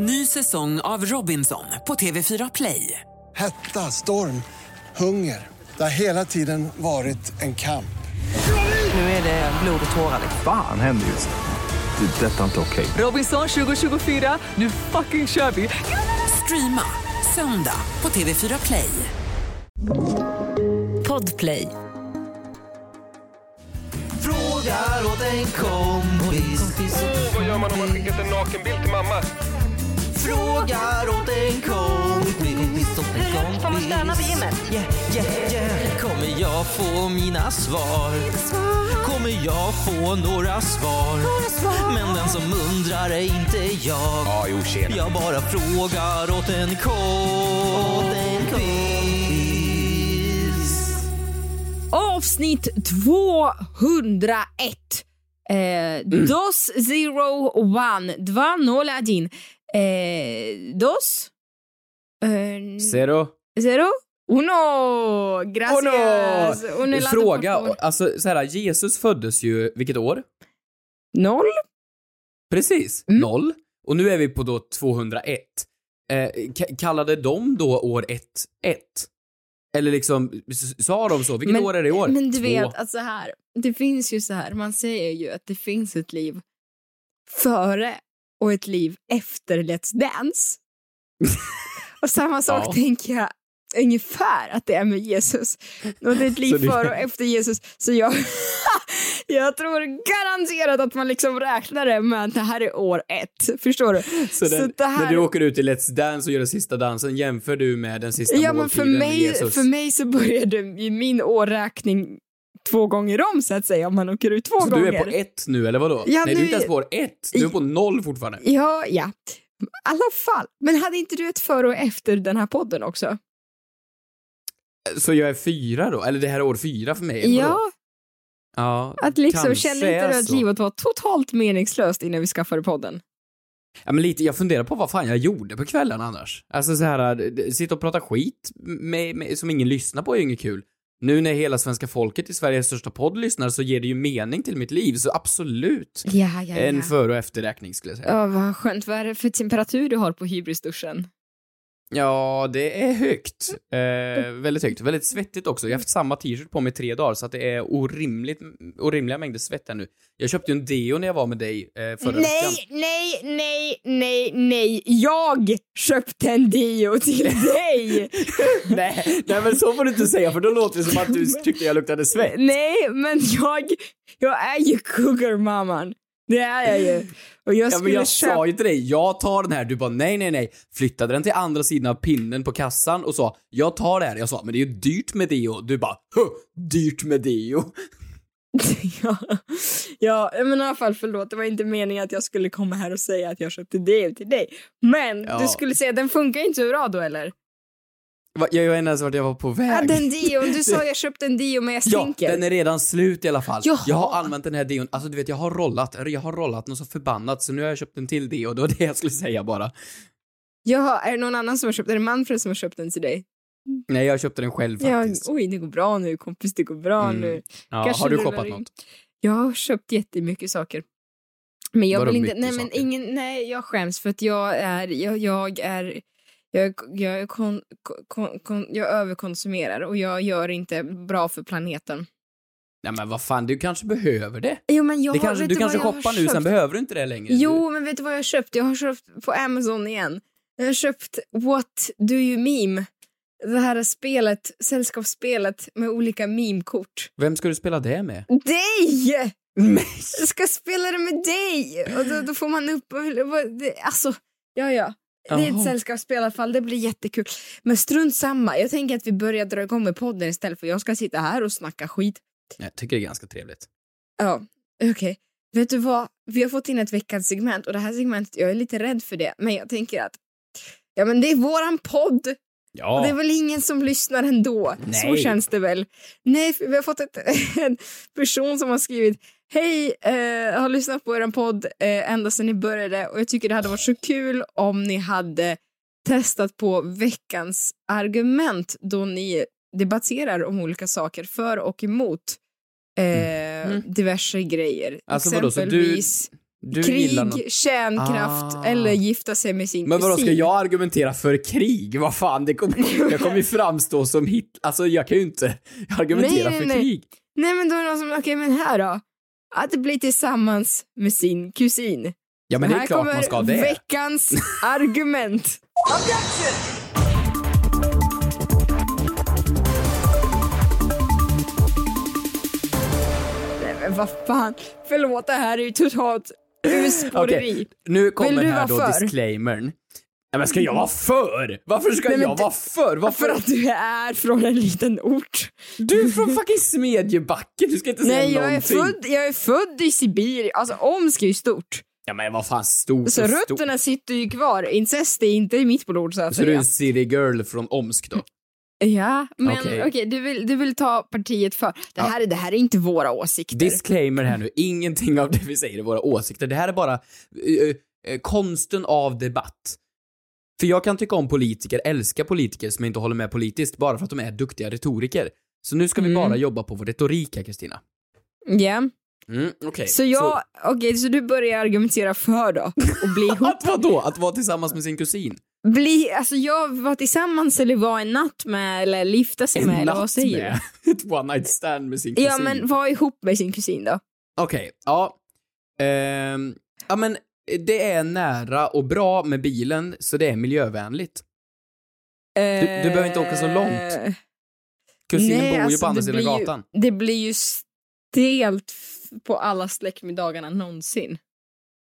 Ny säsong av Robinson på TV4 Play. Hetta, storm, hunger. Det har hela tiden varit en kamp. Nu är det blod och tårar. Fan händer just nu. Det. är Detta är inte okej. Robinson 2024, nu fucking kör vi! Streama söndag på TV4 Play. Podplay. Frågar åt en kompis. Vad gör man om man skickat en nakenbild till mamma? frågar åt en kompis. Åt en Hur högt får man stöna vid gymmet? Yeah, yeah, yeah. Kommer jag få mina svar? Kommer jag få några svar? Men den som undrar är inte jag. Jag bara frågar åt en kompis. Avsnitt 201. Э, eh, mm. DOS 01 201. Eh, dos. Eh, Zero. zero. Uno. Gracias. Oh Un no. helado, Fråga, alltså så här, Jesus föddes ju, vilket år? Noll. Precis, Mm. noll. Och nu är vi på då 201. Eh, ka- kallade de då år 1, 1? Eller liksom, sa de så? Vilket Men- år är det i år? Men du Två. vet, alltså här. Det finns ju så här, man säger ju att det finns ett liv före och ett liv efter Let's Dance. och samma sak Ja. tänker jag ungefär att det är med Jesus. Och det är ett liv Så före och efter Jesus. Så jag, jag tror garanterat att man liksom räknar det med att det här är år ett. Förstår du? Så, den, det här- när du åker ut i Let's Dance och gör den sista dansen, jämför du med den sista Ja, men för måltiden med mig, Jesus? för mig så började min årräkning två gånger om så att säga, om man åker ut två Så gånger. du är på ett nu, eller vadå? Ja, Nej, du är nu inte ens på ett. Du är på noll fortfarande. Ja, ja. I alla fall. Men hade inte du ett före och efter den här podden också? Så jag är fyra då? Eller det här är år fyra för mig? eller vadå? Ja, Ja, att liksom, kände inte du att så. livet var totalt meningslöst innan vi skaffade podden? Ja, men lite, jag funderar på vad fan jag gjorde på kvällen annars. Alltså så här, sitta och prata skit med, med, som ingen lyssnar på är ju inget kul. Nu när hela svenska folket i Sveriges största podd lyssnar så ger det ju mening till mitt liv, så absolut. Ja, ja, En före och efterräkning skulle jag säga. Ja, vad skönt. Vad är det för temperatur du har på hybrisduschen? Ja, det är högt. Eh, väldigt högt. Väldigt svettigt också. Jag har haft samma t-shirt på mig i tre dagar, så att det är orimligt, orimliga mängder svett här nu. Jag köpte ju en deo när jag var med dig eh, förra veckan. Nej, nej, nej, nej, nej. Jag köpte en deo till dig! nej, nej, men så får du inte säga, för då låter det som att du tyckte jag luktade svett. nej, men jag, jag är ju cougar-mamman. Det är jag ju. Och jag Ja, men jag köpa... sa ju till dig, jag tar den här. Du bara nej, nej, nej. Flyttade den till andra sidan av pinnen på kassan och sa, jag tar det här. Jag sa, men det är ju dyrt med deo. Du bara, huh, dyrt med deo. ja. ja, men i alla fall förlåt. Det var inte meningen att jag skulle komma här och säga att jag köpte deo till dig. Men Ja. du skulle säga, den funkar inte så bra då eller? Jag vet inte ens vart jag var på väg. Ja, den deon. Du sa jag köpte en deo men jag Ja, stinker. den är redan slut i alla fall. Jaha. Jag har använt den här deon, alltså du vet jag har rollat, jag har rollat något så förbannat så nu har jag köpt en till deo, det var det jag skulle säga bara. Jaha, är det någon annan som har köpt? Är det Manfred som har köpt den till dig? Nej, jag köpte den själv Ja, faktiskt. oj, det går bra nu kompis, det går bra Mm. nu. Ja, Kanske har du shoppat in. något? Jag har köpt jättemycket saker. Men jag Vadå vill inte, nej men saker? ingen, nej jag skäms för att jag är, jag, jag är, jag, jag, kon, kon, kon, jag överkonsumerar och jag gör inte bra för planeten. Nej men vad fan, du kanske behöver det. Jo men jag det kanske, du kanske shoppar nu, sen köpt? behöver du inte det längre. Jo men vet du vad jag har köpt? Jag har köpt på Amazon igen. Jag har köpt What Do You Meme? Det här spelet, sällskapsspelet med olika meme-kort. Vem ska du spela det med? Dig! Jag ska spela det med dig! Och då, då får man upp... Alltså, ja, ja. Det är ett sällskapsspel i alla fall, det blir jättekul. Men strunt samma, jag tänker att vi börjar dra igång med podden istället för jag ska sitta här och snacka skit. Jag tycker det är ganska trevligt. Ja, okej. Vet du vad? Vi har fått in ett veckans segment och det här segmentet, jag är lite rädd för det, men jag tänker att ja men det är våran podd och Ja. det är väl ingen som lyssnar ändå. Så Nej. känns det väl. Nej, vi har fått ett, en person som har skrivit Hej, eh, jag har lyssnat på er podd eh, ända sedan ni började och jag tycker det hade varit så kul om ni hade testat på veckans argument då ni debatterar om olika saker för och emot eh, Mm. diverse grejer. Alltså vadå, så du- Exempelvis Du något... Krig, kärnkraft Ah. eller gifta sig med sin Men vadå, kusin. ska jag argumentera för krig? Vad fan, det kommer, jag kommer ju framstå som hit... Alltså jag kan ju inte argumentera Nej, nej, för nej. krig. Nej men då är det någon som, okej men här då. Att bli tillsammans med sin kusin. Ja men det här är klart kommer man ska det. veckans argument. Nej men vad fan. Förlåt, det här är ju totalt urspåreri. Nu kommer du här vara då för? disclaimern. Ja, men ska jag vara för? Varför ska Nej, jag vara för? Varför? För att du är från en liten ort. Du är från fucking Smedjebacken, du ska inte säga Nej, jag är, någonting. född, jag är född i Sibirien. Alltså Omsk är ju stort. Ja men vad fan, stort Så rötterna sitter ju kvar. Incest är inte i mitt blod så att Så du är säga. en city girl från Omsk då? Ja, men okej, Okej. du, vill, du vill ta partiet för. Det här, är, det här är inte våra åsikter. Disclaimer här nu, ingenting av det vi säger är våra åsikter. Det här är bara eh, eh, konsten av debatt. För jag kan tycka om politiker, älska politiker som inte håller med politiskt bara för att de är duktiga retoriker. Så nu ska vi Mm. bara jobba på vår retorik här, Kristina. Ja, Mm, okej. så jag, okej, så du börjar argumentera för då? Och bli ihop? Att vadå? Att vara tillsammans med sin kusin? bli, alltså jag var tillsammans eller var en natt med eller gifta sig med eller vad säger med ett one night stand med sin du? kusin? Ja men var ihop med sin kusin då. Okej, ja. Ehm, ja men det är nära och bra med bilen, så det är miljövänligt. Du, du behöver inte åka så långt. Kusinen Nej, bor ju alltså, på andra sidan blir ju- gatan. Det blir ju stelt på alla släktmiddagarna någonsin.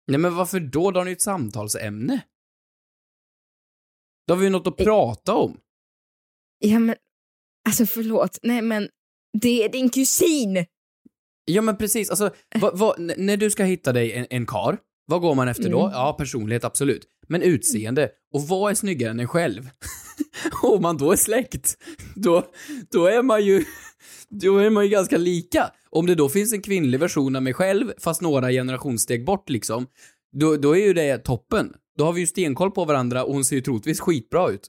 Nej men varför då? Då har ni ju ett samtalsämne. Då har vi ju något att Eh. prata om. Ja men, alltså förlåt, nej men det är din kusin! Ja men precis, alltså, vad, vad, n- när du ska hitta dig en, en kar, vad går man efter då? Mm. Ja, personlighet, absolut. Men utseende, och vad är snyggare än en själv? Om man då är släkt, då, då är man ju, då är man ju ganska lika. Om det då finns en kvinnlig version av mig själv, fast några generationssteg bort liksom, då, då är ju det toppen. Då har vi ju stenkoll på varandra och hon ser ju troligtvis skitbra ut.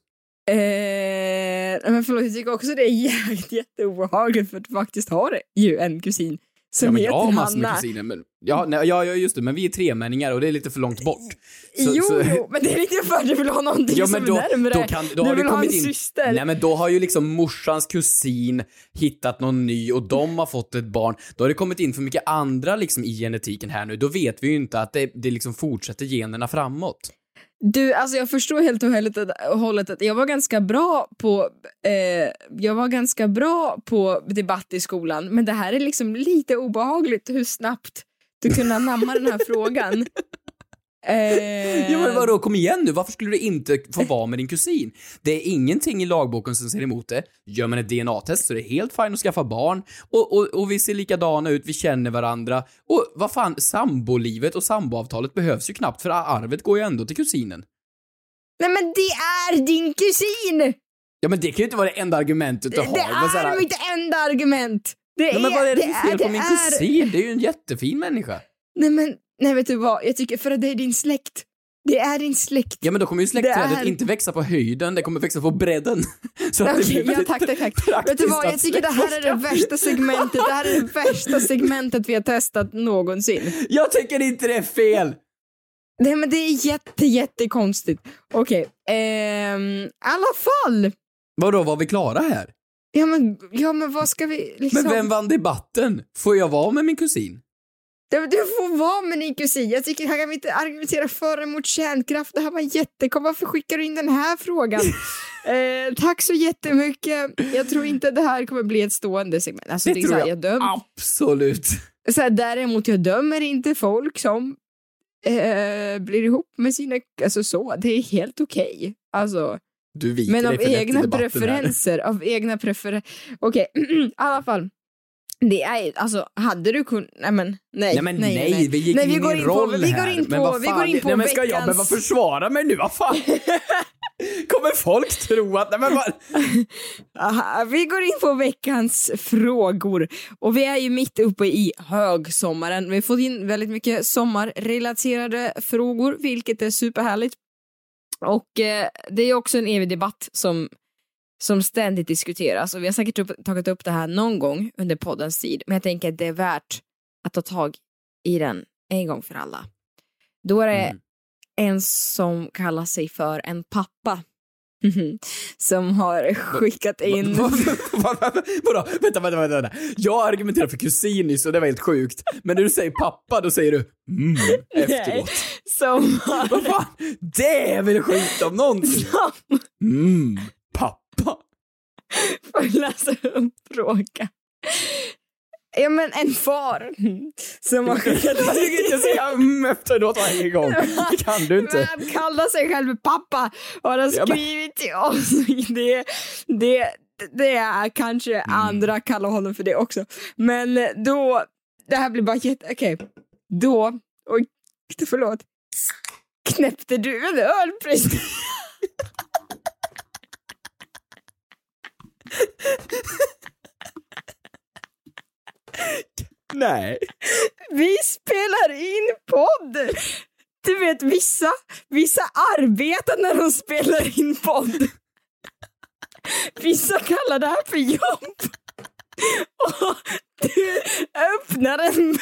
Eh, men förlåt, jag tycker också det är jätte, jätteobehagligt för att faktiskt har ju en kusin som ja, men jag har massor med kusiner, men, ja, nej, ja, just det, men vi är tremänningar och det är lite för långt bort. Så- jo, så- jo, men det är lite för att du vill ha någonting Ja, som men då, är närmare. då, kan, då du har vill ha en in... syster. Nej men då har ju liksom morsans kusin hittat någon ny och de har fått ett barn. Då har det kommit in för mycket andra liksom i genetiken här nu. Då vet vi ju inte att det, det liksom fortsätter generna framåt. Du, alltså jag förstår helt och hållet att, och hållet att jag var ganska bra på eh, jag var ganska bra på debatt i skolan, men det här är liksom lite obehagligt hur snabbt du kunde anamma den här frågan. Eh, Ja men vadå, kom igen nu, varför skulle du inte få vara med din kusin? Det är ingenting i lagboken som säger emot det. Gör man ett DNA-test så är det helt fint att skaffa barn. Och, och, och vi ser likadana ut, vi känner varandra. Och vad fan, sambolivet och samboavtalet behövs ju knappt för arvet går ju ändå till kusinen. Nej men det är din kusin! Ja men det kan ju inte vara det enda argumentet du Det, har. det är mitt enda argument! Det Ja, men vad är det för fel är, på min är- kusin? Det är ju en jättefin människa. Nej men, nej vet du vad, jag tycker för att det är din släkt. Det är din släkt. Ja men då kommer ju släktträdet Det är- inte växa på höjden, det kommer växa på bredden. Så att det blir ja tack, tack, tack. Vet du vad, jag tycker det här är det värsta segmentet, det här är det värsta segmentet vi har testat någonsin. Jag tycker inte det är fel! Nej men det är jätte, jättekonstigt. Okej, ehm, i alla fall. Vadå, var vi klara här? Ja men, ja men vad ska vi liksom... Men vem vann debatten? Får jag vara med min kusin? Du får vara med din kusin. Jag tycker här kan inte argumentera för eller emot kärnkraft. Det här var jättekom. Varför skickar du in den här frågan? eh, tack så jättemycket. Jag tror inte det här kommer bli ett stående segment. Alltså, Det det tror här, jag. jag döm, Absolut. så här, däremot, jag dömer inte folk som eh, blir ihop med sina... Alltså så, det är helt okej. Alltså, Du viker men av egna här. preferenser, av egna preferenser. Okej, i alla fall. Det är alltså, hade du kunnat... Nej men, nej. Nej men nej, vi gick Nej, in vi i går in på- roll vi går här. in men på- vad vi går in på nej, men ska jag behöva försvara mig nu? Vad fan? Kommer folk tro att... Nej, men vad... Aha, vi går in på veckans frågor. Och vi är ju mitt uppe i högsommaren. Vi har fått in väldigt mycket sommarrelaterade frågor, vilket är superhärligt. Och eh, det är också en evig debatt som, som ständigt diskuteras. Och vi har säkert upp, tagit upp det här någon gång under poddens tid. Men jag tänker att det är värt att ta tag i den en gång för alla. Då är det Mm. en som kallar sig för en pappa. som har skickat in... Va- va- va- va- Vadå? Vänta, vänta, vänta. Jag argumenterade för kusin nyss och det var helt sjukt. Men när du säger pappa, då säger du mm efteråt. som har... Vad fan? Det är väl skit om någonting? som Mm, pappa. får jag läsa upp frågan. Ja men en far som har skickat Du kan inte säga mm efteråt varje gång. Det kan du Men inte. han kallar sig själv för pappa och han har men- skrivit till oss. Det, det, det är kanske Mm. andra kallar honom för det också. Men då, det här blir bara jätte, okej. Då, oj, förlåt. Knäppte du en öl precis? Nej. Vi spelar in podd! Du vet vissa, vissa arbetar när de spelar in podd. Vissa kallar det här för jobb. Och du öppnar en...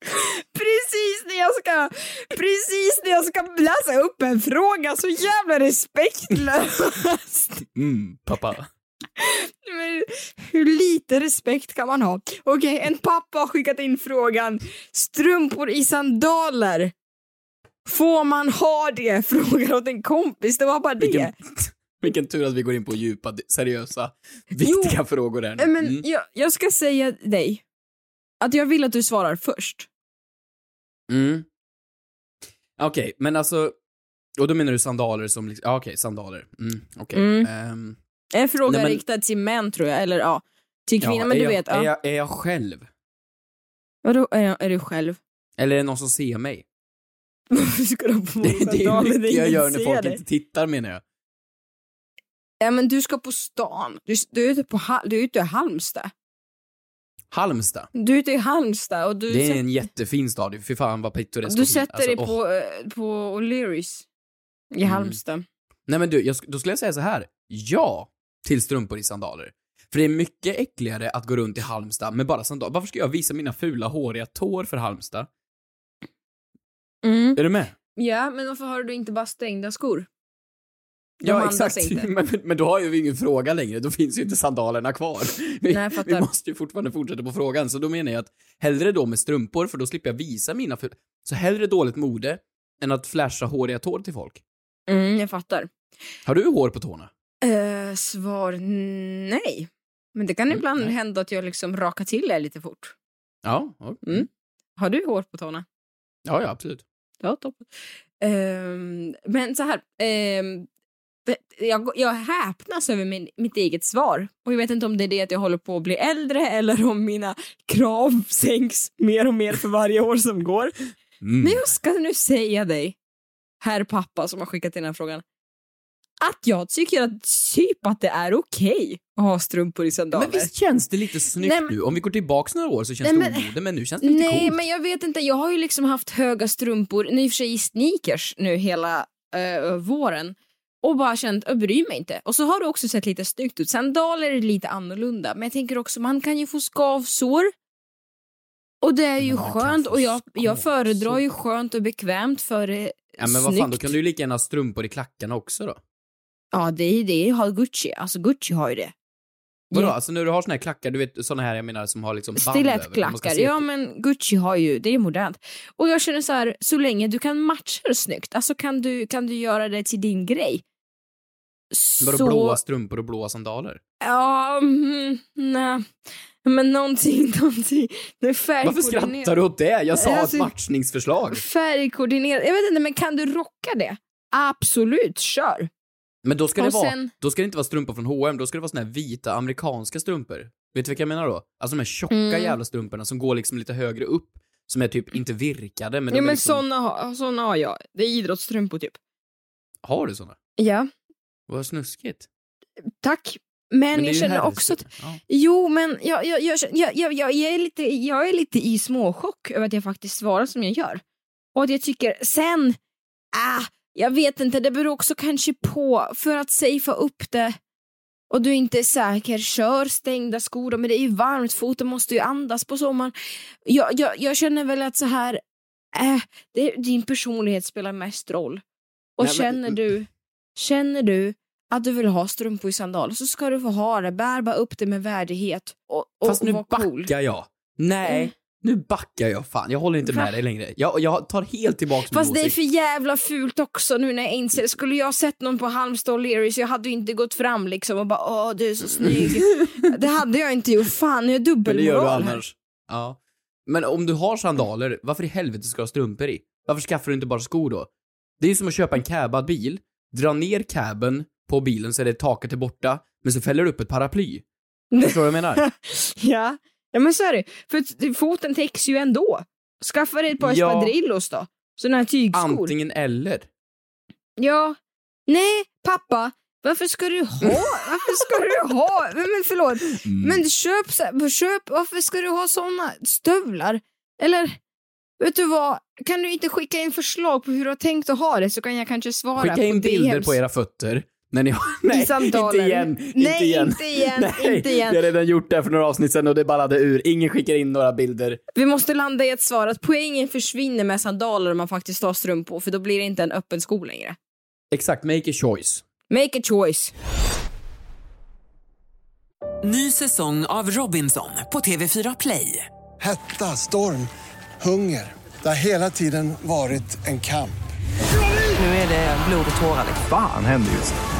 Precis när jag ska, precis när jag ska läsa upp en fråga så jävla respektlöst. Mm, pappa. Men hur lite respekt kan man ha? Okej, en pappa har skickat in frågan strumpor i sandaler. Får man ha det? Frågar åt en kompis. Det var bara det. Vilken, vilken tur att vi går in på djupa, seriösa, viktiga frågor här nu. Eh, Men Mm. jag, jag ska säga dig att jag vill att du svarar först. Mm. Okej, men alltså, och då menar du sandaler som liksom, ja okej, sandaler. Mm, okej. Mm. Ehm, En fråga Nej, men- riktad till män tror jag, eller ja, till kvinnor. ja, men du jag, vet, är, ja. jag, är jag själv? Vadå, är, jag- är du själv? Eller är det någon som ser mig? Varför ska du ha på Det, det är mycket jag ingen gör när folk dig? inte tittar menar jag. Ja men du ska på stan. Du, du är ute på du är ute i Halmstad. Halmstad. Du är ute i Halmstad och du, Det är en jättefin stad, fy fan vad pittoreskt du sätter Alltså, dig på, eh, på O'Learys i Mm. Halmstad. Nej men du, jag, då skulle jag säga så här. ja till strumpor i sandaler. För det är mycket äckligare att gå runt i Halmstad med bara sandaler. Varför ska jag visa mina fula håriga tår för Halmstad? Mm. Är du med? Ja, men varför har du inte bara stängda skor? Ja, exakt. Men, men då har ju vi ingen fråga längre, då finns ju inte sandalerna kvar. Vi, Nej, vi måste ju fortfarande fortsätta på frågan, så då menar jag att hellre då med strumpor, för då slipper jag visa mina ful... Så hellre dåligt mode än att flasha håriga tår till folk. Mm, jag fattar. Har du hår på tårna? Eh, svar nej. Men det kan Mm, ibland nej. hända att jag liksom rakar till det lite fort. Ja, ja. Mm. Har du hår på tårna? ja, ja absolut. Ja, toppen. Ehm, men så här. ehm, jag, jag häpnas över min, mitt eget svar. Och jag vet inte om det är det att jag håller på att bli äldre eller om mina krav sänks mer och mer för varje år som går. Mm. Men jag ska nu säga dig, herr pappa som har skickat in den här frågan, att jag tycker att typ att det är okej att ha strumpor i sandaler. Men visst känns det lite snyggt Nej, men- nu? Om vi går tillbaks några år så känns Nej, det men- omode, men nu känns det lite Nej, coolt. men jag vet inte. Jag har ju liksom haft höga strumpor, nu i och för sig i sneakers nu hela eh, våren och bara känt, jag bryr mig inte. Och så har det också sett lite snyggt ut. Sandaler är lite annorlunda, men jag tänker också man kan ju få skavsår. Och det är ju Man skönt och jag, jag föredrar ju skönt och bekvämt för det Ja, men vad fan, då kan du ju lika gärna ha strumpor i klackarna också då. Ja, det är det har Gucci. Alltså Gucci har ju det. Vadå, Ja. alltså när du har såna här klackar, du vet såna här jag menar som har liksom band över, Stilettklackar, ja men Gucci har ju, det är modernt. Och jag känner så här, så länge du kan matcha det snyggt, alltså kan du, kan du göra det till din grej. Vadå Så, blåa strumpor och blåa sandaler? ja, mm, nej. Men någonting, någonting. Det Varför skrattar du åt det? Jag sa Alltså- ett matchningsförslag. Färgkoordinerat, jag vet inte, men kan du rocka det? Absolut, kör. Men då ska, det Och vara, sen- då ska det inte vara strumpor från H&M, då ska det vara såna här vita amerikanska strumpor. Vet du vilka jag menar då? Alltså de här tjocka Mm. jävla strumporna som går liksom lite högre upp. Som är typ inte virkade, men ja men liksom... såna, såna har jag. Det är idrottsstrumpor typ. Har du såna? Ja, Vad snuskigt. tack. Men, Men det jag känner också att Ja. Jo, men jag, jag, jag, jag, jag, jag, jag, är lite, jag är lite i småchock över att jag faktiskt svarar som jag gör. Och att jag tycker sen, ah, jag vet inte, det beror också kanske på, för att safea upp det och du inte är säker, kör stängda skor, men det är ju varmt, foten måste ju andas på sommaren. Jag, jag, jag känner väl att så här, Äh, det, din personlighet spelar mest roll. Och Nej, men- känner du, känner du att du vill ha strumpor i sandaler så ska du få ha det. Bär bara upp det med värdighet och, och, Fast och nu cool. backar jag. Nej, Mm. Nu backar jag fan. Jag håller inte Va? med dig längre. Jag, jag tar helt tillbaka min Fast det är för jävla fult också nu när jag inser. Skulle jag sett någon på Halmstad O'Learys, jag hade ju inte gått fram liksom och bara åh du är så snygg. det hade jag inte gjort. Fan, jag är Men det dubbelmoral gör du här. annars. Ja. Men om du har sandaler, varför i helvete ska du ha strumpor i? Varför skaffar du inte bara skor då? Det är ju som att köpa en cabad bil, dra ner caben på bilen så är det taket är borta, men så fäller du upp ett paraply. Förstår du vad jag menar? ja. Ja, men så är det. För foten täcks ju ändå. Skaffa dig ett par Ja. espadrillos då. Sådana här tygskor. Antingen eller. Ja. Nej, pappa. Varför ska du ha? Varför ska du ha? Men, förlåt. Mm. Men köp, köp, varför ska du ha såna stövlar? Eller, vet du vad? Kan du inte skicka in förslag på hur du har tänkt att ha det så kan jag kanske svara Skicka på in bilder DMs. på era fötter. När ni har... Nej, inte igen. Nej, inte igen. inte igen, Nej, inte igen. Vi har redan gjort det för några avsnitt sedan och det ballade ur. Ingen skickar in några bilder. Vi måste landa i ett svar att poängen försvinner med sandaler om man faktiskt har strumpor för då blir det inte en öppen sko längre. Exakt, make a choice. Make a choice. Ny säsong av Robinson på TV4 Play. Hetta, storm, hunger. Det har hela tiden varit en kamp. Nu är det blod och tårar. liksom. Fan händer just nu.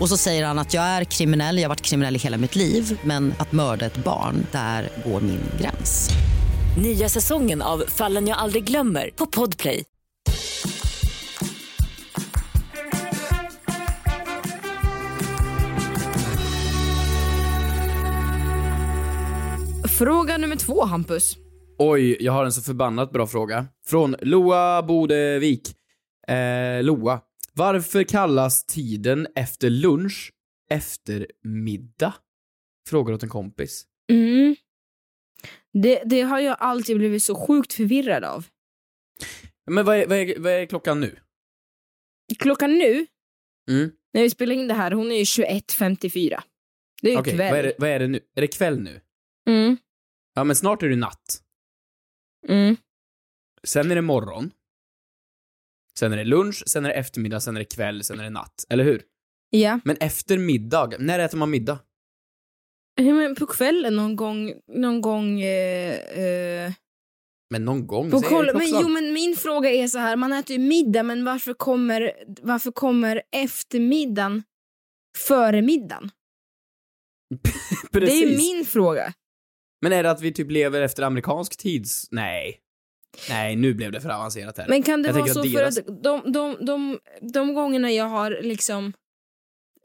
Och så säger han att jag är kriminell, jag har varit kriminell i hela mitt liv men att mörda ett barn, där går min gräns. Nya säsongen av Fallen jag aldrig glömmer på Podplay. Fråga nummer två, Hampus. Oj, jag har en så förbannat bra fråga. Från Loa Bodevik. Eh, Loa. Varför kallas tiden efter lunch eftermiddag? Frågar åt en kompis. Mm. Det, det har jag alltid blivit så sjukt förvirrad av. Men vad är, vad är, vad är klockan nu? Klockan nu, Mm. när vi spelar in det här, hon är ju 21.54. Det är ju Okej, kväll. vad, är det, vad är det nu? Är det kväll nu? Mm. Ja, men snart är det natt. Mm. Sen är det morgon. Sen är det lunch, sen är det eftermiddag, sen är det kväll, sen är det natt. Eller hur? Ja. Men efter middag, när äter man middag? Ja, men på kvällen någon gång, någon gång... Eh, eh, Men någon gång, på koll, men, jo, men min fråga är så här, man äter ju middag, men varför kommer, varför kommer eftermiddagen före middagen? Det är ju min fråga. Men är det att vi typ lever efter amerikansk tids... Nej. Nej, nu blev det för avancerat här. Men kan det Jag vara så att för deras- att de, de, de, de gångerna jag har liksom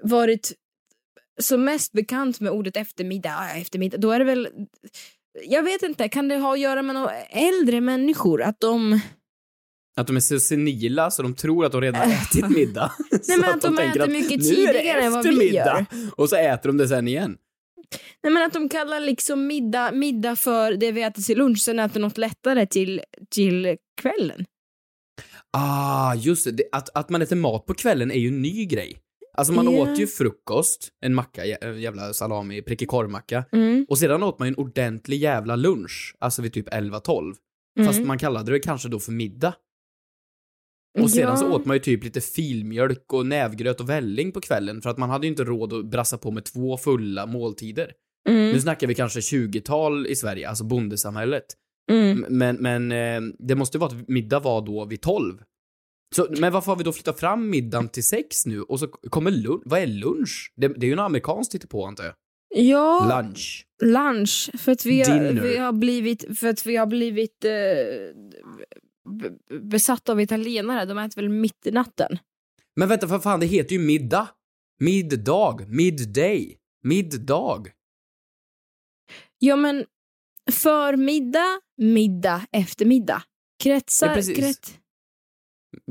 varit som mest bekant med ordet eftermiddag, eftermiddag, då är det väl jag vet inte, kan det ha att göra med äldre människor? Att de... Att de är så senila så de tror att de redan har ätit middag. Nej, men att de tänker äter mycket tidigare än vad vi gör. Och så äter de det sen igen. Nej men att de kallar liksom middag, middag för det vi äter till lunch, sen äter något lättare till, till kvällen. Ah, just det. Att, att man äter mat på kvällen är ju en ny grej. Alltså man Ja. åt ju frukost, en macka, en jävla salami, prickig korvmacka. Mm. Och sedan åt man ju en ordentlig jävla lunch, alltså vid typ 11-12. Mm. Fast man kallade det kanske då för middag. Och sedan Ja. så åt man ju typ lite filmjölk och nävgröt och välling på kvällen för att man hade ju inte råd att brassa på med två fulla måltider. Mm. Nu snackar vi kanske 20-tal i Sverige, alltså bondesamhället. Mm. Men, men eh, det måste ju vara att middag var då vid 12. Så, men varför har vi då flyttat fram middagen till 6 nu och så kommer lunch? Vad är lunch? Det, det är ju något amerikanskt på antar jag. Ja, Lunch. lunch. För att vi har, vi har blivit, för att vi har blivit eh, besatta av italienare. De äter väl mitt i natten. Men vänta, för fan, det heter ju middag. Middag. Midday. Middag. Ja men förmiddag, middag, eftermiddag. Kretsar, Ja, precis. krets...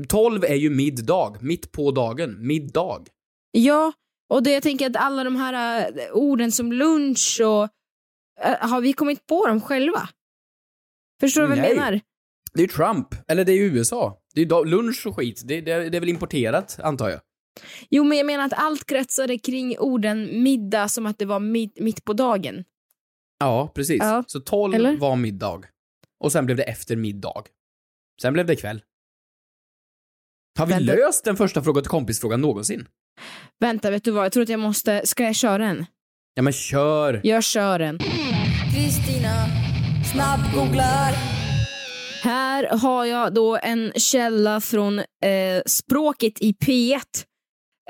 12 är ju middag, mitt på dagen, middag. Ja, och det jag tänker att alla de här äh, orden som lunch och... Äh, har vi kommit på dem själva? Förstår du vad jag menar? Det är ju Trump, eller det är USA. Det är lunch och skit, det, det, det är väl importerat, antar jag. Jo, men jag menar att allt kretsade kring orden middag som att det var mitt, mitt på dagen. Ja, precis. Ja. Så 12 Eller? var middag. Och sen blev det efter middag. Sen blev det kväll. Har vi Vänta. löst den första fråga till kompisfrågan någonsin? Vänta, vet du vad? Jag tror att jag måste... Ska jag köra en? Ja men kör! Jag kör en. Kristina snabbgooglar. Här har jag då en källa från eh, språket i P1.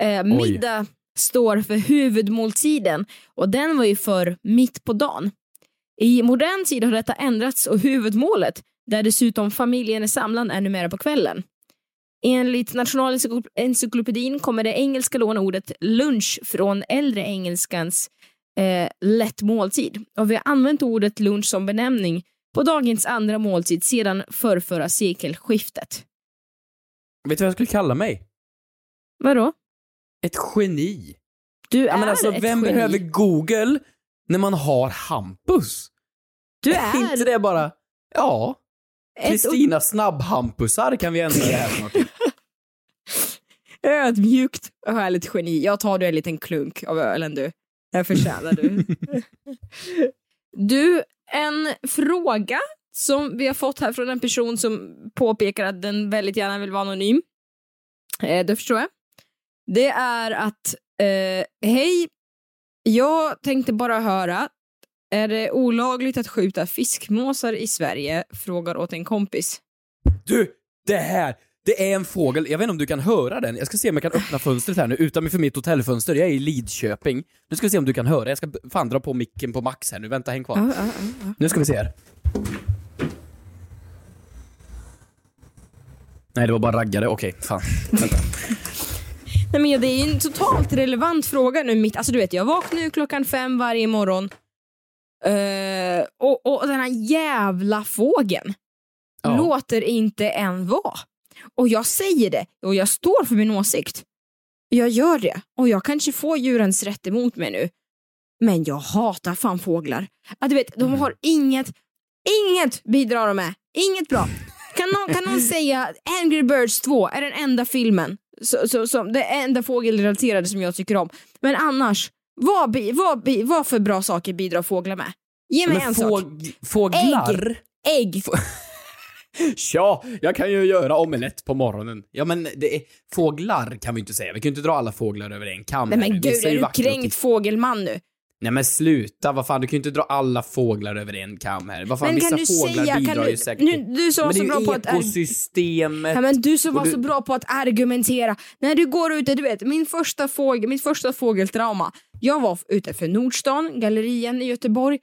Eh, middag står för huvudmåltiden och den var ju för mitt på dagen. I modern tid har detta ändrats och huvudmålet, där dessutom familjen är samlad, är numera på kvällen. Enligt Nationalencyklopedin kommer det engelska lånordet lunch från äldre engelskans eh, lätt måltid och vi har använt ordet lunch som benämning på dagens andra måltid sedan förrförra sekelskiftet. Vet du vad jag skulle kalla mig? Vadå? Ett geni. Du är men alltså, ett vem geni. behöver Google när man har Hampus? Du Är är inte det bara... Ja. Kristina Snabbhampusar kan vi ändra det här snart ödmjukt och härligt geni. Jag tar du en liten klunk av ölen du. Det förtjänar du. du, en fråga som vi har fått här från en person som påpekar att den väldigt gärna vill vara anonym. Eh, det förstår jag. Det är att, eh, hej, jag tänkte bara höra, är det olagligt att skjuta fiskmåsar i Sverige? Frågar åt en kompis. Du, det här! Det är en fågel, jag vet inte om du kan höra den. Jag ska se om jag kan öppna fönstret här nu utanför mitt hotellfönster. Jag är i Lidköping. Nu ska vi se om du kan höra. Jag ska fan dra på micken på max här nu. Vänta, häng kvar. Ja, ja, ja. Nu ska vi se här. Nej, det var bara raggare. Okej, fan. Vänta. Nej, men det är en totalt relevant fråga nu mitt, alltså du vet jag vaknar ju klockan fem varje morgon Eh, och, och den här jävla fågeln låter inte en vara. Och jag säger det och jag står för min åsikt. Jag gör det och jag kanske får djurens rätt emot mig nu. Men jag hatar fan fåglar. Att du vet, de Mm. har inget, inget bidrar de med. Inget bra. Kan någon, kan någon säga Angry Birds 2 är den enda filmen, så, så, som, det enda fågelrelaterade som jag tycker om. Men annars, vad, vad, vad för bra saker bidrar fåglar med? Ge mig Men en sak. fåg, fåglar? Ägg. Ja, jag kan ju göra omelett på morgonen. Ja, men det är, fåglar kan vi inte säga. Vi kan ju inte dra alla fåglar över en kam. Nej här men nu. gud, Vissa är ju du kränkt fågelman nu? Nej men sluta, vad fan, du kan ju inte dra alla fåglar över en kam här. Vad fan, Men vissa kan du fåglar säga, bidrar kan ju du, säkert nu, du som var så bra ju på att... ekosystemet. Ja, men du som var du- så bra på att argumentera. När du går ute, du vet, min första fågel, mitt första fågeltrauma. Jag var ute för Nordstan, Gallerian i Göteborg,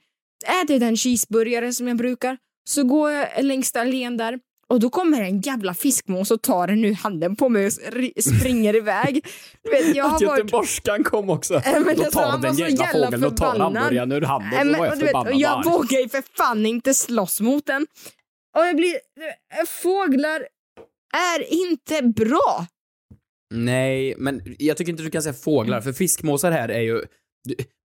ätit en cheeseburgare som jag brukar, så går jag längs allén där och då kommer en jävla fiskmås och tar den ur handen på mig och ri- springer iväg. Du vet, jag har Att varit... göteborgskan kom också. Äh, men Då alltså, tar den jävla fågeln och tar hamburgaren ur handen och men, jag och du vet, och jag vågar ju för fan inte slåss mot den. Och jag blir... äh, Fåglar är inte bra. Nej, men jag tycker inte du kan säga fåglar, för fiskmåsar här är ju...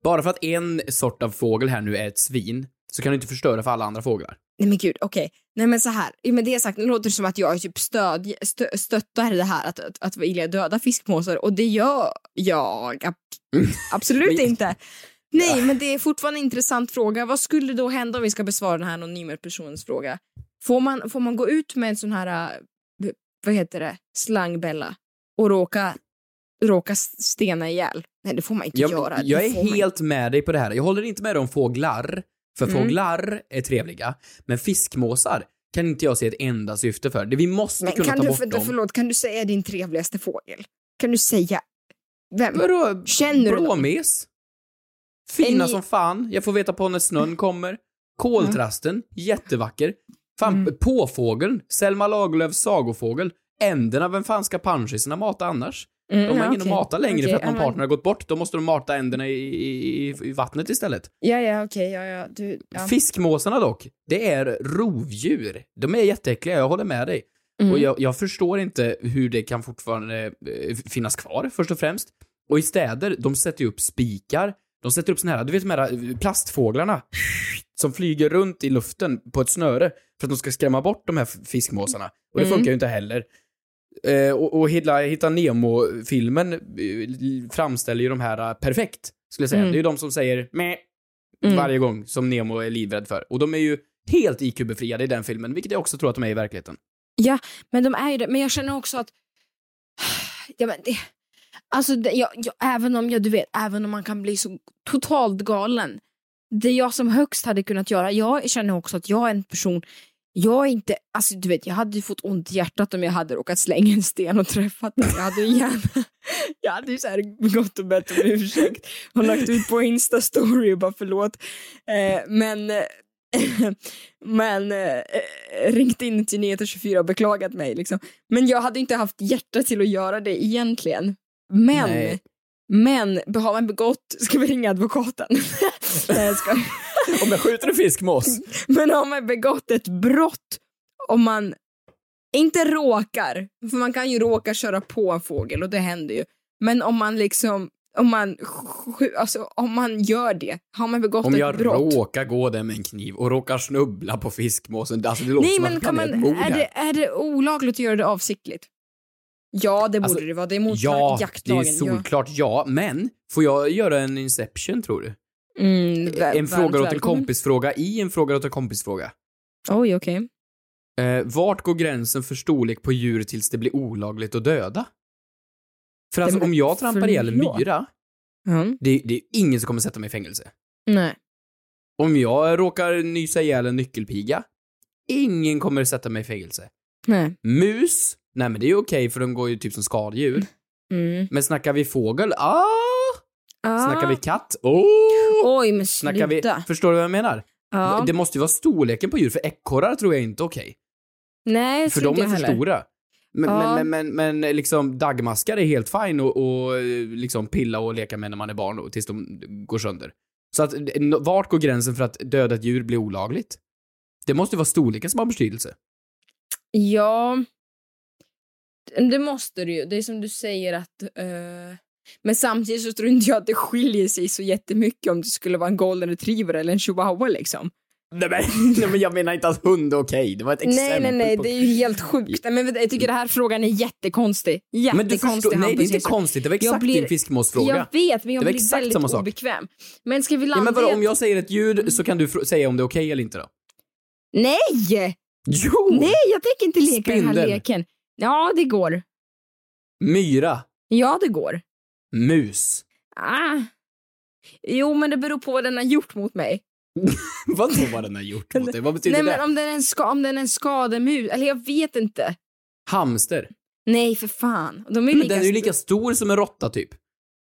Bara för att en sort av fågel här nu är ett svin, så kan du inte förstöra för alla andra fåglar. Nej men gud, okej. Nej men så här, med det sagt, nu låter det som att jag typ stöd, stö, stöttar det här att, att, att vilja döda fiskmåsar och det gör jag ab absolut Men- inte. Nej, men det är fortfarande en intressant fråga. Vad skulle då hända om vi ska besvara den här anonyma personens fråga? Får man, får man gå ut med en sån här, äh, vad heter det, slangbella och råka, råka stena ihjäl? Nej, det får man inte Jag, göra. jag är helt med dig på det här. Jag håller inte med dig om fåglar, för Mm. fåglar är trevliga, men fiskmåsar kan inte jag se ett enda syfte för. Vi måste Men kunna kan ta du, bort för, dem. förlåt, kan du säga din trevligaste fågel? Kan du säga vem? Vadå? Känner du? Blåmes? Fina ni- som fan. Jag får veta på när snön kommer. Koltrasten, jättevacker. Fan, Mm. påfågeln, Selma Lagerlöfs sagofågel. Änderna, vem fan ska panschisarna mata annars? Mm, de har ja, ingen okej. att mata längre Okej, för att någon men- partner har gått bort. Då måste de mata änderna i, i, i, vattnet istället. Ja, ja, okej, ja, ja, du, ja. Fiskmåsarna dock, det är rovdjur. De är jätteäckliga, jag håller med dig. Mm. Och jag, jag förstår inte hur det kan fortfarande eh, finnas kvar, först och främst. Och i städer, de sätter ju upp spikar, de sätter upp såna här, du vet de här eh, plastfåglarna som flyger runt i luften på ett snöre för att de ska skrämma bort de här fiskmåsarna. Och det Mm. funkar ju inte heller. Eh, och och Hitta, Hitta Nemo-filmen eh, framställer ju de här eh, perfekt, skulle jag säga. Mm. Det är ju de som säger meh Mm. varje gång som Nemo är livrädd för. Och de är ju helt IQ-befriade i den filmen, vilket jag också tror att de är i verkligheten. Ja, men de är ju det. Men jag känner också att... Ja, men det, alltså, det, jag, jag, även om jag, du vet, även om man kan bli så totalt galen. Det jag som högst hade kunnat göra, jag känner också att jag är en person, jag är inte, alltså du vet, jag hade ju fått ont i hjärtat om jag hade råkat slänga en sten och träffat den. Jag hade ju gärna, jag hade ju så här gått och bett om ursäkt och lagt ut på Insta-story och bara förlåt. Eh, men eh, men eh, ringt in till Nyheter 24 och beklagat mig. Liksom. Men jag hade inte haft hjärta till att göra det egentligen. Men, Nej. men har man begått, ska vi ringa advokaten? Jag skojar. Om jag skjuter en fiskmås? Men har man begått ett brott om man inte råkar, för man kan ju råka köra på en fågel och det händer ju. Men om man liksom, om man, alltså, om man gör det, har man begått Om ett jag brott. råkar gå där med en kniv och råkar snubbla på fiskmåsen, alltså det låter Nej som men att kan man är är det, är det olagligt att göra det avsiktligt? Ja det borde Alltså, det vara, det är mot Ja, det är jaktlagen. solklart ja, men får jag göra en inception tror du? Mm, väl- en fråga åt en välkommen. kompisfråga i en fråga åt en kompisfråga. Oj okej. Eh, vart går gränsen för storlek på djur tills det blir olagligt att döda? För alltså om jag trampar ihjäl en myra, Mm. det, det är ingen som kommer sätta mig i fängelse. Nej. Om jag råkar nysa ihjäl en nyckelpiga, ingen kommer sätta mig i fängelse. Nej. Mus, nej men det är okej för de går ju typ som skadedjur. Mm. Men snackar vi fågel, ah! Ah. Snackar vi katt, oh! Oj men Snackar vi, sluta. förstår du vad jag menar? Ja. Det måste ju vara storleken på djur, för ekorrar tror jag inte okej. Nej det För de är för heller. stora. Men, Ja. men, men, men, men liksom dagmaskar är helt fine och, och liksom pilla och leka med när man är barn och tills de går sönder. Så att, vart går gränsen för att döda ett djur blir olagligt? Det måste vara storleken som har betydelse. Ja. Det måste det ju. Det är som du säger att... eh, Men samtidigt så tror inte jag att det skiljer sig så jättemycket om det skulle vara en golden retriever eller en chihuahua liksom. Nej men, nej, men jag menar inte att hund är okej, det var ett Nej, exempel nej, nej, på... det är ju helt sjukt. Nej, Men jag tycker den här frågan är jättekonstig. Men du Jättekonstig förstår, nej det är inte konstigt, det var Jag exakt blir- din fiskmåsfråga. Jag vet, men jag Det blir väldigt samma sak. obekväm. Men ska vi Ja, landa men vadå, om jag säger ett ljud så kan du säga om det är okej eller inte då? Nej! Jo! Nej, jag tänker inte leka den här Spindel. leken. Ja, det går. Myra. Ja, det går. Mus. Ah. Jo, men det beror på vad den har gjort mot mig. Vadå vad den har gjort mot dig? Vad betyder Nej, det? men om den är en, ska, om den är en skademus, eller jag vet inte. Hamster. Nej, för fan. De är Men lika den är ju lika stor som en råtta typ.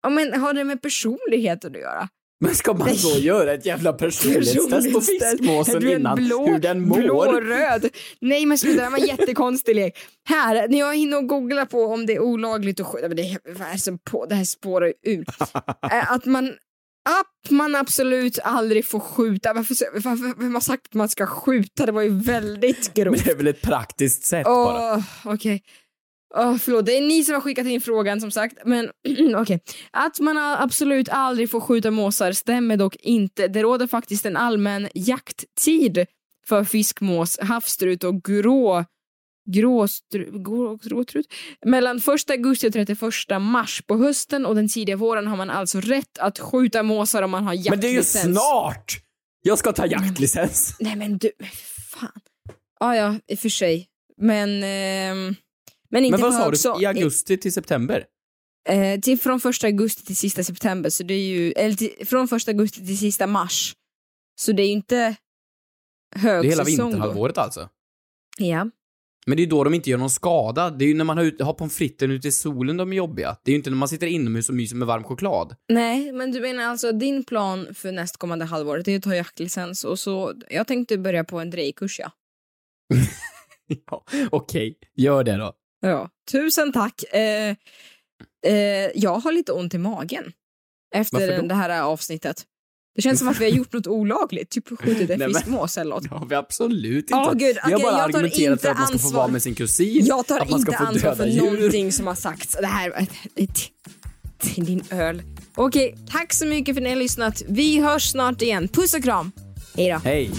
Ja, men har det med personligheten att göra? Men ska man då göra ett jävla personlighetstest på fiskmåsen innan blå, hur den mår? Blå, röd. Nej men sluta, det var en jättekonstig lek. Här, när jag hinner googla på om det är olagligt att skjuta, men det, vad är som på, det här spårar ur. Eh, att man att man absolut aldrig får skjuta. Varför, varför, vem har sagt att man ska skjuta? Det var ju väldigt Men grovt. det är väl ett praktiskt sätt bara. Åh, okej. Åh, förlåt, det är ni som har skickat in frågan som sagt. Men okej. Att man absolut aldrig får skjuta måsar stämmer dock inte. Det råder faktiskt en allmän jakttid för fiskmås, havsstrut och grå Gråstru, grå, gråtrut. Mellan 1 augusti och 31 mars på hösten och den tidiga våren har man alltså rätt att skjuta måsar om man har Men det är ju jaktlicens. snart! Jag ska ta jaktlicens. Nej men du, men fan. Ja, ja, i och för sig. Men, ehm, men inte Men vad sa du? I augusti till september? Eh, till, från första augusti till sista september, så det är ju, eller till, från första augusti till sista mars. Så det är ju inte Det är hela högsäsong då. vinterhalvåret alltså. Ja. Men det är ju då de inte gör någon skada. Det är ju när man har, ut, har pommes fritesen ute i solen de är jobbiga. Det är ju inte när man sitter inomhus och myser med varm choklad. Nej, men du menar alltså din plan för nästkommande halvåret är att ta jaktlicens och så, jag tänkte börja på en drejkurs ja. ja, Okej, gör det då. Ja, tusen tack. Eh, eh, jag har lite ont i magen efter det här avsnittet. Det känns som att vi har gjort något olagligt, typ skjutit en fiskmås eller något. Det har vi absolut inte. Åh, gud, vi har bara jag argumenterat för att man ska få ansvar. vara med sin kusin. Jag tar att man ska inte få ansvar för djur. någonting som har sagts. Det här till din öl. Okej, tack så mycket för att ni har lyssnat. Vi hörs snart igen. Puss och kram. Hej då. Hej.